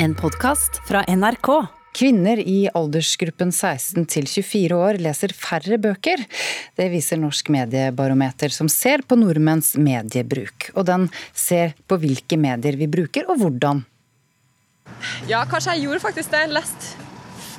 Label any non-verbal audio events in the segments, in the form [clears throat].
En podkast fra NRK. Kvinner i aldersgruppen 16 til 24 år leser færre bøker. Det viser Norsk mediebarometer, som ser på nordmenns mediebruk. Og den ser på hvilke medier vi bruker, og hvordan. Ja, kanskje jeg gjorde faktisk det. Lest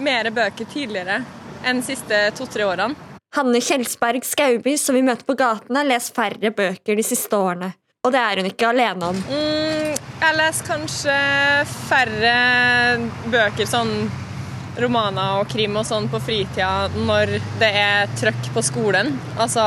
mer bøker tidligere enn de siste to-tre årene. Hanne Kjelsberg Skauby, som vi møter på gaten, har lest færre bøker de siste årene. Og det er hun ikke alene om. Mm, jeg leser kanskje færre bøker, sånn romaner og krim og sånn på fritida når det er trøkk på skolen. Altså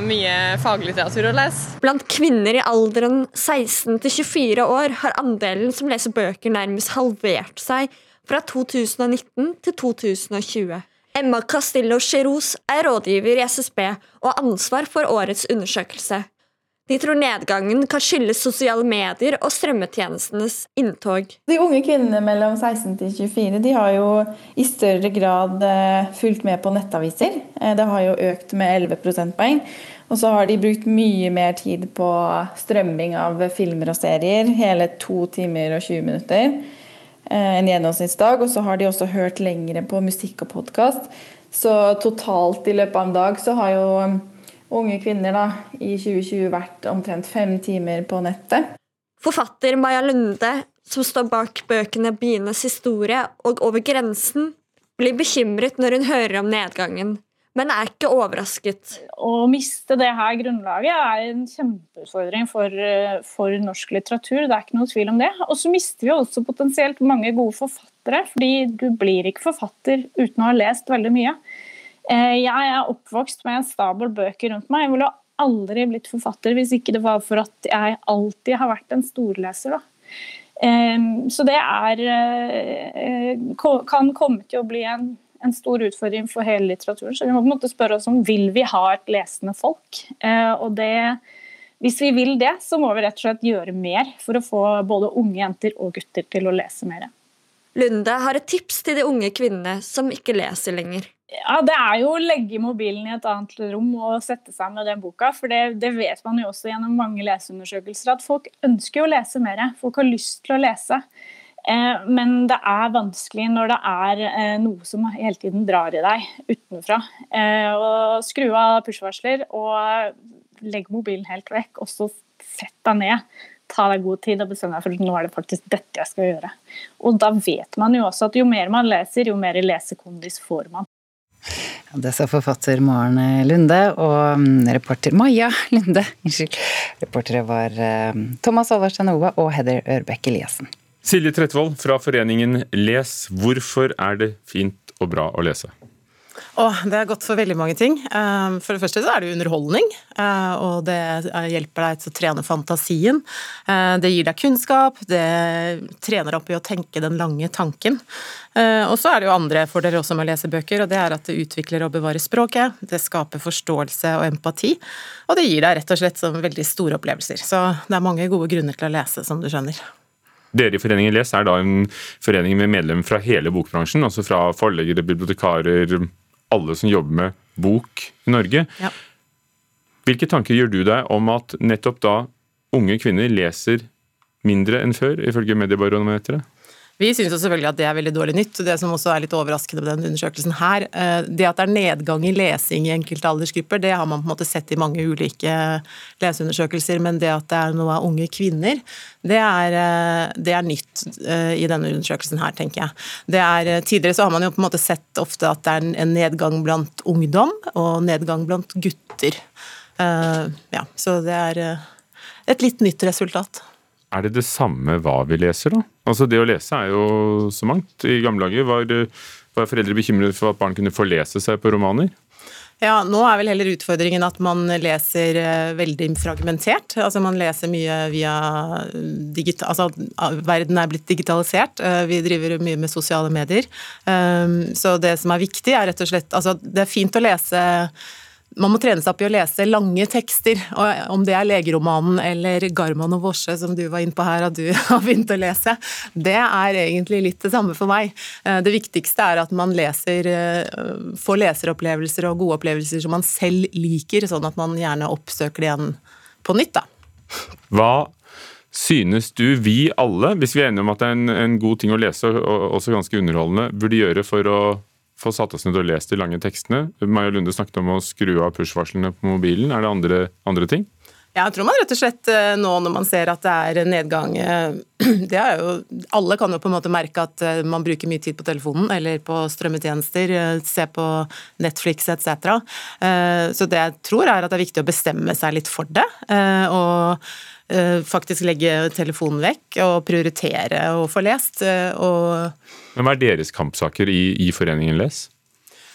mye faglitteratur å lese. Blant kvinner i alderen 16 til 24 år har andelen som leser bøker, nærmest halvert seg fra 2019 til 2020. Emma Castillo Cherouz er rådgiver i SSB og har ansvar for årets undersøkelse. De tror nedgangen kan skyldes sosiale medier og strømmetjenestenes inntog. De unge kvinnene mellom 16 til 24 de har jo i større grad eh, fulgt med på nettaviser. Eh, det har jo økt med 11 prosentpoeng. Og så har de brukt mye mer tid på strømming av filmer og serier. Hele to timer og 20 minutter eh, en gjennomsnittsdag. Og så har de også hørt lengre på musikk og podkast. Så totalt i løpet av en dag så har jo unge kvinner da, i 2020 vært omtrent fem timer på nettet. Forfatter Maja Lunde, som står bak bøkene 'Bienes historie' og 'Over grensen', blir bekymret når hun hører om nedgangen, men er ikke overrasket. Å miste det her grunnlaget er en kjempeutfordring for, for norsk litteratur. Det er ikke noe tvil om det. Og så mister vi også potensielt mange gode forfattere, fordi du blir ikke forfatter uten å ha lest veldig mye. Eh, jeg er oppvokst med en stabel bøker rundt meg. Jeg ville aldri blitt forfatter hvis ikke det var for at jeg alltid har vært en storleser. Så det er eh, kan komme til å bli en, en stor utfordring for hele litteraturen. Så vi må på en måte spørre oss om vil vi ha et lesende folk. Eh, og det, hvis vi vil det, så må vi rett og slett gjøre mer for å få både unge jenter og gutter til å lese mer. Lunde har et tips til de unge kvinnene som ikke leser lenger. Ja, Det er jo å legge mobilen i et annet rom og sette seg med den boka. For det, det, vet man jo også gjennom mange leseundersøkelser, at folk ønsker å lese mer. Folk har lyst til å lese. Eh, men det er vanskelig når det er eh, noe som hele tiden drar i deg utenfra. Eh, og skru av push-varsler og legg mobilen helt vekk, og så sett deg ned. Ta deg god tid og bestem deg for nå er det faktisk dette jeg skal gjøre. Og da vet man jo også at jo mer man leser, jo mer lesekondis får man. Det sa forfatter Maren Lunde og mm, reporter Maja Lunde. [laughs] Unnskyld. Reportere var eh, Thomas Alvarstein Ova og Heather Ørbekk Eliassen. Silje Tretvold fra foreningen Les. Hvorfor er det fint og bra å lese? Oh, det er godt for veldig mange ting. Eh, for det første så er det underholdning. Eh, og det hjelper deg til å trene fantasien. Eh, det gir deg kunnskap, det trener opp i å tenke den lange tanken. Og så er det jo andre fordeler også med å lese bøker, og det er at det utvikler og bevarer språket. Det skaper forståelse og empati. Og det gir deg rett og slett som veldig store opplevelser. Så det er mange gode grunner til å lese, som du skjønner. Dere i Foreningen Les er da en forening med medlemmer fra hele bokbransjen, altså fra forleggere, bibliotekarer, alle som jobber med bok i Norge. Ja. Hvilke tanker gjør du deg om at nettopp da unge kvinner leser mindre enn før, ifølge Mediebarometeret? Vi syns selvfølgelig at det er veldig dårlig nytt. Det som også er litt overraskende med den undersøkelsen her, eh, det at det er nedgang i lesing i enkelte aldersgrupper, det har man på en måte sett i mange ulike leseundersøkelser, men det at det er noe av unge kvinner, det er, eh, det er nytt eh, i denne undersøkelsen her, tenker jeg. Er, tidligere så har man jo på en måte sett ofte at det er en nedgang blant ungdom, og nedgang blant gutter. Ja, så det er et litt nytt resultat. Er det det samme hva vi leser, da? Altså Det å lese er jo så mangt. I gamle dager var, var foreldre bekymret for at barn kunne forlese seg på romaner. Ja, Nå er vel heller utfordringen at man leser eh, veldig fragmentert. Altså Man leser mye via digital... Altså verden er blitt digitalisert. Eh, vi driver mye med sosiale medier. Eh, så det som er viktig, er rett og slett Altså det er fint å lese man må trene seg opp i å lese lange tekster, om det er legeromanen eller Garman og Vorse, som du var inne på her at du [laughs] har begynt å lese, det er egentlig litt det samme for meg. Eh, det viktigste er at man leser, eh, får leseropplevelser og gode opplevelser som man selv liker, sånn at man gjerne oppsøker det igjen på nytt. da. Hva synes du vi alle, hvis vi er enige om at det er en, en god ting å lese og også ganske underholdende, burde gjøre for å få satt oss ned og lest de lange tekstene? Maja Lunde snakket om å skru av push-varslene på mobilen. Er det andre, andre ting? Ja, jeg tror man rett og slett eh, nå når man ser at det er nedgang eh, [clears throat] det er jo, Alle kan jo på en måte merke at eh, man bruker mye tid på telefonen eller på strømmetjenester, se på Netflix etc. Så det jeg tror er at det er viktig å bestemme seg litt for det. Og faktisk legge telefonen vekk og prioritere å få lest. Og Men Hva er deres kampsaker i, i Foreningen Les?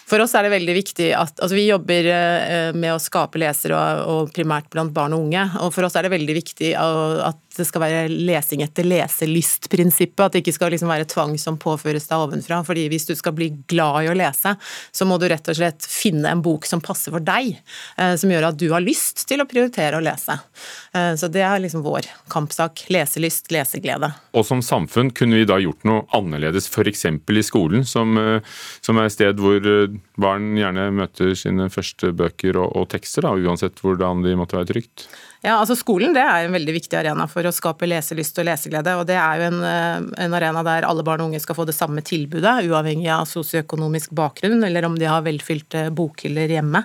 For oss er det veldig viktig at altså Vi jobber eh, med å skape lesere og, primært blant barn og unge. og For oss er det veldig viktig at det skal være lesing etter leselystprinsippet. At det ikke skal liksom være tvang som påføres deg ovenfra. fordi Hvis du skal bli glad i å lese, så må du rett og slett finne en bok som passer for deg. Eh, som gjør at du har lyst til å prioritere å lese. Eh, så det er liksom vår kampsak. Leselyst, leseglede. Og som samfunn kunne vi da gjort noe annerledes, f.eks. i skolen, som, som, er et sted hvor barn gjerne møter sine første bøker og, og tekster, da, uansett hvordan de måtte være trygt? Ja, altså Skolen det er en veldig viktig arena for å skape leselyst og leseglede. og Det er jo en, eh, en, arena der alle barn og unge skal få det samme tilbudet, uavhengig av sosioøkonomisk bakgrunn eller om de har velfylte bokhyller hjemme.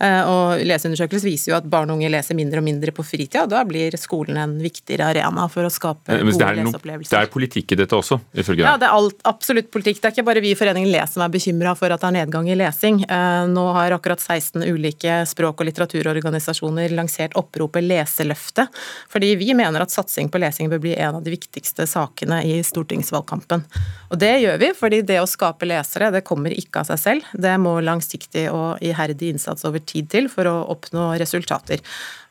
Eh, og Leseundersøkelser viser jo at barn og unge leser mindre og mindre på fritida, da blir skolen en viktigere arena for å skape gode leseopplevelser. Det er politikk i dette også, ifølge deg? Ja, det er alt, absolutt politikk. Det er ikke bare vi i Foreningen Les som er bekymra for at det er nedgang i lesing. Eh, nå har akkurat 16 ulike språk- og litteraturorganisasjoner lansert oppropet Leseløftet. Fordi vi mener at satsing på lesing bør bli en av de viktigste sakene i stortingsvalgkampen. Og det gjør vi, fordi det å skape lesere det kommer ikke av seg selv. Det må langsiktig og iherdig innsats over tid til for å oppnå resultater.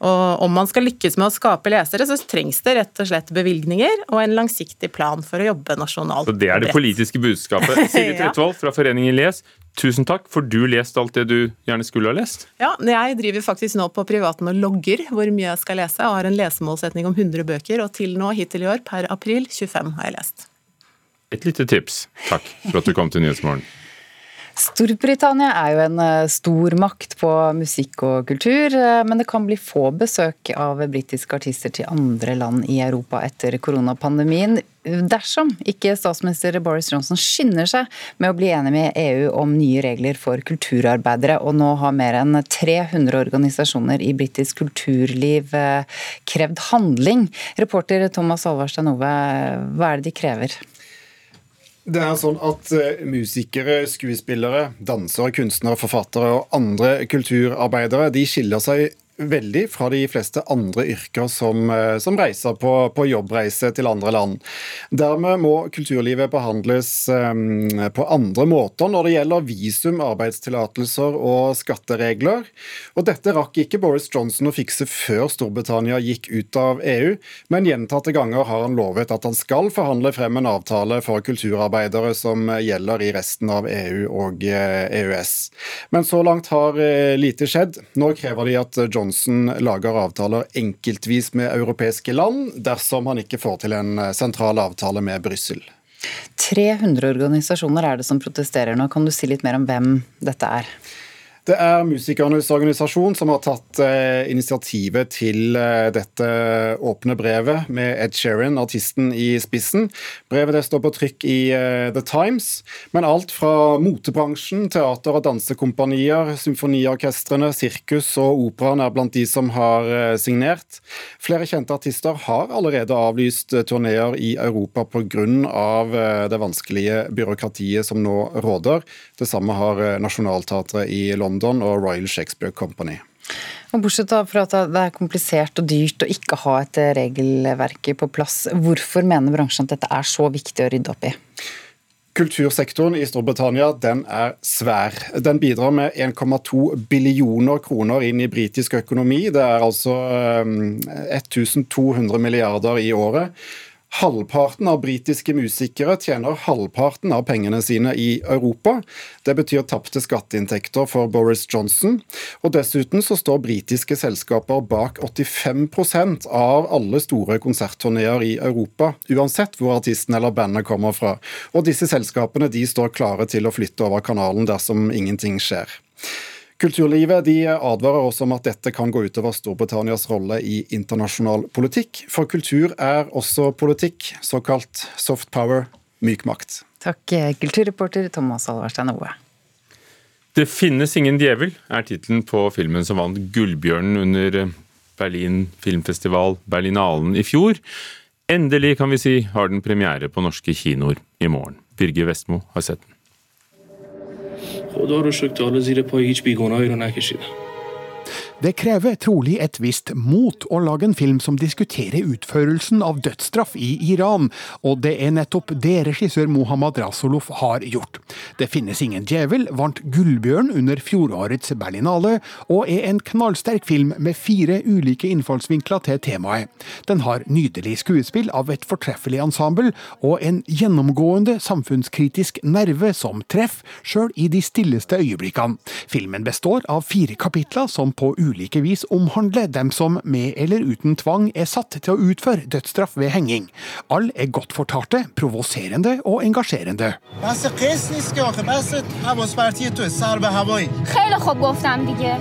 Og om man skal lykkes med å skape lesere, så trengs det rett og slett bevilgninger og en langsiktig plan for å jobbe nasjonalt. Så Det er det politiske budskapet. Sigrid [laughs] Tretvold fra Foreningen Les, Tusen takk. Får du lest alt det du gjerne skulle ha lest? Ja, jeg driver faktisk nå på privaten og logger hvor mye jeg skal lese. Jeg har en lesemålsetning om 100 bøker, og til nå, hittil i år, per april, 25 har jeg lest. Et lite tips. Takk for at du kom til Nyhetsmorgen. Storbritannia er jo en eh, stor makt på musikk og kultur, eh, men det kan bli få besøk av britiske artister til andre land i Europa etter koronapandemien. Dersom ikke statsminister Boris Johnson skynder seg med å bli enig med EU om nye regler for kulturarbeidere, og nå har mer enn 300 organisasjoner i britisk kulturliv eh, krevd handling. Reporter Thomas Alvarstein Ove, hva er det de krever? Det er sånn at eh, Musikere, skuespillere, dansere, kunstnere, forfattere og andre kulturarbeidere de skiller seg veldig fra de fleste andre yrker som, eh, som reiser på, på, jobbreise til andre land. Dermed må kulturlivet behandles um, på andre måter når det gjelder visum, arbeidstillatelser og skatteregler. Og dette rakk ikke Boris Johnson å fikse før Storbritannia gikk ut av EU, men gjentatte ganger har han lovet at han skal forhandle frem en avtale for kulturarbeidere som gjelder i resten av EU og EØS. Men så langt har lite skjedd. Nå krever de at Johnson Johnson lager avtaler enkeltvis med europeiske land, dersom han ikke får til en eh, sentral avtale med Brussel. 300 organisasjoner er det som protesterer nå. Kan du si litt mer om hvem dette er? Det er musikernes organisasjon som har tatt eh, initiativet til eh, dette åpne brevet med Ed Sheeran, artisten, i spissen. Brevet det står på trykk i eh, The Times, men alt fra motebransjen, teater- og dansekompanier, symfoniorkestrene, sirkus og operaen er blant de som har signert. Flere kjente artister har allerede avlyst turneer i Europa pga. Av det vanskelige byråkratiet som nå råder. Det samme har Nationaltheatret i London London og Royal Shakespeare Company. Og Bortsett fra at det er komplisert og dyrt å ikke ha et regelverk på plass, hvorfor mener bransjen at dette er så viktig å rydde opp i? Kultursektoren i Storbritannia den er svær. Den bidrar med 1,2 billioner kroner inn i britisk økonomi. Det er altså 1200 eh, milliarder i året. Halvparten av britiske musikere tjener halvparten av pengene sine i Europa. Det betyr tapte skatteinntekter for Boris Johnson. Og dessuten så står britiske selskaper bak 85% av alle store konsertturneer i Europa, uansett hvor artisten eller bandet kommer fra. Og disse selskapene de står klare til å flytte over kanalen dersom ingenting skjer. Kulturlivet de advarer også om at dette kan gå utover Storbritannias rolle i internasjonal politikk. For kultur er også politikk, såkalt soft power, myk makt. Takk, kulturreporter Thomas Alvarstein Oe. Det finnes ingen djevel er tittelen på filmen som vant Gullbjørnen under Berlin filmfestival Berlinalen i fjor. Endelig, kan vi si, har den premiere på norske kinoer i morgen. Birger Vestmo har sett den. خدا رو شکر تا حالا زیر پای هیچ بیگناهی رو نکشیدم Det krever trolig et visst mot å lage en film som diskuterer utførelsen av dødsstraff i Iran, og det er nettopp det regissør Mohammad Rasulov har gjort. Det finnes ingen djevel vant Gullbjørn under fjorårets Berlinale, og er en knallsterk film med fire ulike innfallsvinkler til temaet. Den har nydelig skuespill av et fortreffelig ensemble, og en gjennomgående samfunnskritisk nerve som treff, sjøl i de stilleste øyeblikkene. Filmen består av fire kapitler som på ulike vis omhandler dem som med eller uten tvang er satt til å utføre dødsstraff ved henging. Alle er godt fortalte, provoserende og engasjerende. نیست که آخه بس حواس پرتی تو سر به هوایی. خیلی خوب گفتم دیگه.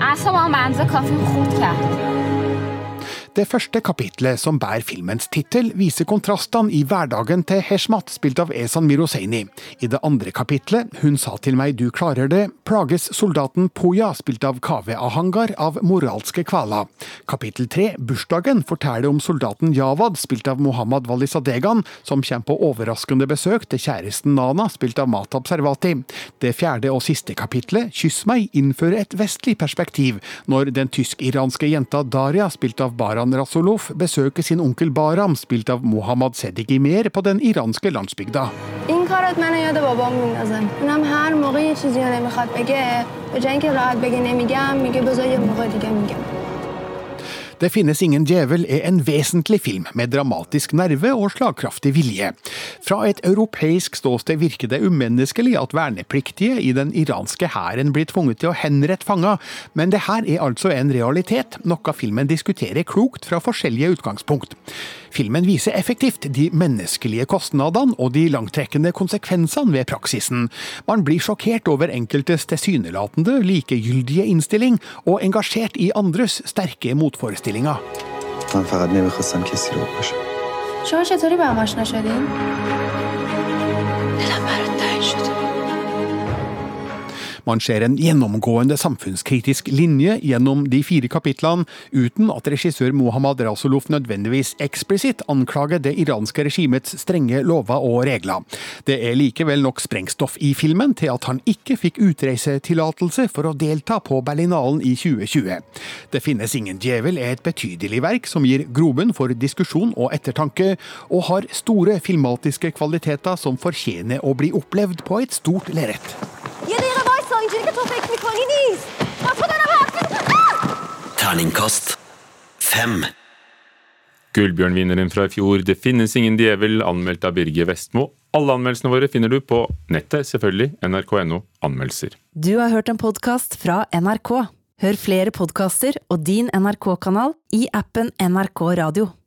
اصلا هم منزه کافی خود کرد. Det første kapitlet, som bærer filmens tittel, viser kontrastene i hverdagen til Heshmat, spilt av Esan Miroseini. I det andre kapitlet, Hun sa til meg du klarer det, plages soldaten Poya, spilt av Kaveh Ahangar, av moralske kvaler. Kapittel tre, Bursdagen, forteller om soldaten Jawad, spilt av Mohammad Walisadegan, som kommer på overraskende besøk til kjæresten Nana, spilt av Matab Servati. Det fjerde og siste kapitlet, Kyss meg, innfører et vestlig perspektiv, når den tysk-iranske jenta Daria, spilt av Baran Sultan Rasulov besøker sin onkel Baram, spilt av Mohammad Sediki Mer, på den iranske landsbygda. این کارت منو یاد بابام میندازه اونم هر موقع یه چیزی رو نمیخواد بگه به جای اینکه راحت بگه نمیگم میگه بذار یه موقع دیگه میگم det finnes ingen djevel er en vesentlig film med dramatisk nerve og slagkraftig vilje. Fra et europeisk ståsted virker det umenneskelig at vernepliktige i den iranske hæren blir tvunget til å henrette fanger, men det her er altså en realitet, noe filmen diskuterer klokt fra forskjellige utgangspunkt. Filmen viser effektivt de menneskelige kostnadene og de langtrekkende konsekvensene ved praksisen. Man blir sjokkert over enkeltes tilsynelatende likegyldige innstilling, og engasjert i andres sterke motforestillinger. من فقط نمی‌خواستم کسی رو بکشم شما چطوری با هم آشنا شدین؟ Man ser en gjennomgående samfunnskritisk linje gjennom de fire kapitlene, uten at regissør Mohammad Rasulov nødvendigvis eksplisitt anklager det iranske regimets strenge lover og regler. Det er likevel nok sprengstoff i filmen til at han ikke fikk utreisetillatelse for å delta på Berlinalen i 2020. Det finnes ingen djevel er et betydelig verk som gir grobunn for diskusjon og ettertanke, og har store filmatiske kvaliteter som fortjener å bli opplevd på et stort lerret. اینجوری که تو فکر میکنی نیست با تو دارم حرف Terningkast fem. Gullbjørnvinneren fra i fjor 'Det finnes ingen djevel', anmeldt av Birger Vestmo. Alle anmeldelsene våre finner du på nettet, selvfølgelig, nrk.no anmeldelser. Du har hørt en podkast fra NRK. Hør flere podkaster og din NRK-kanal i appen NRK Radio.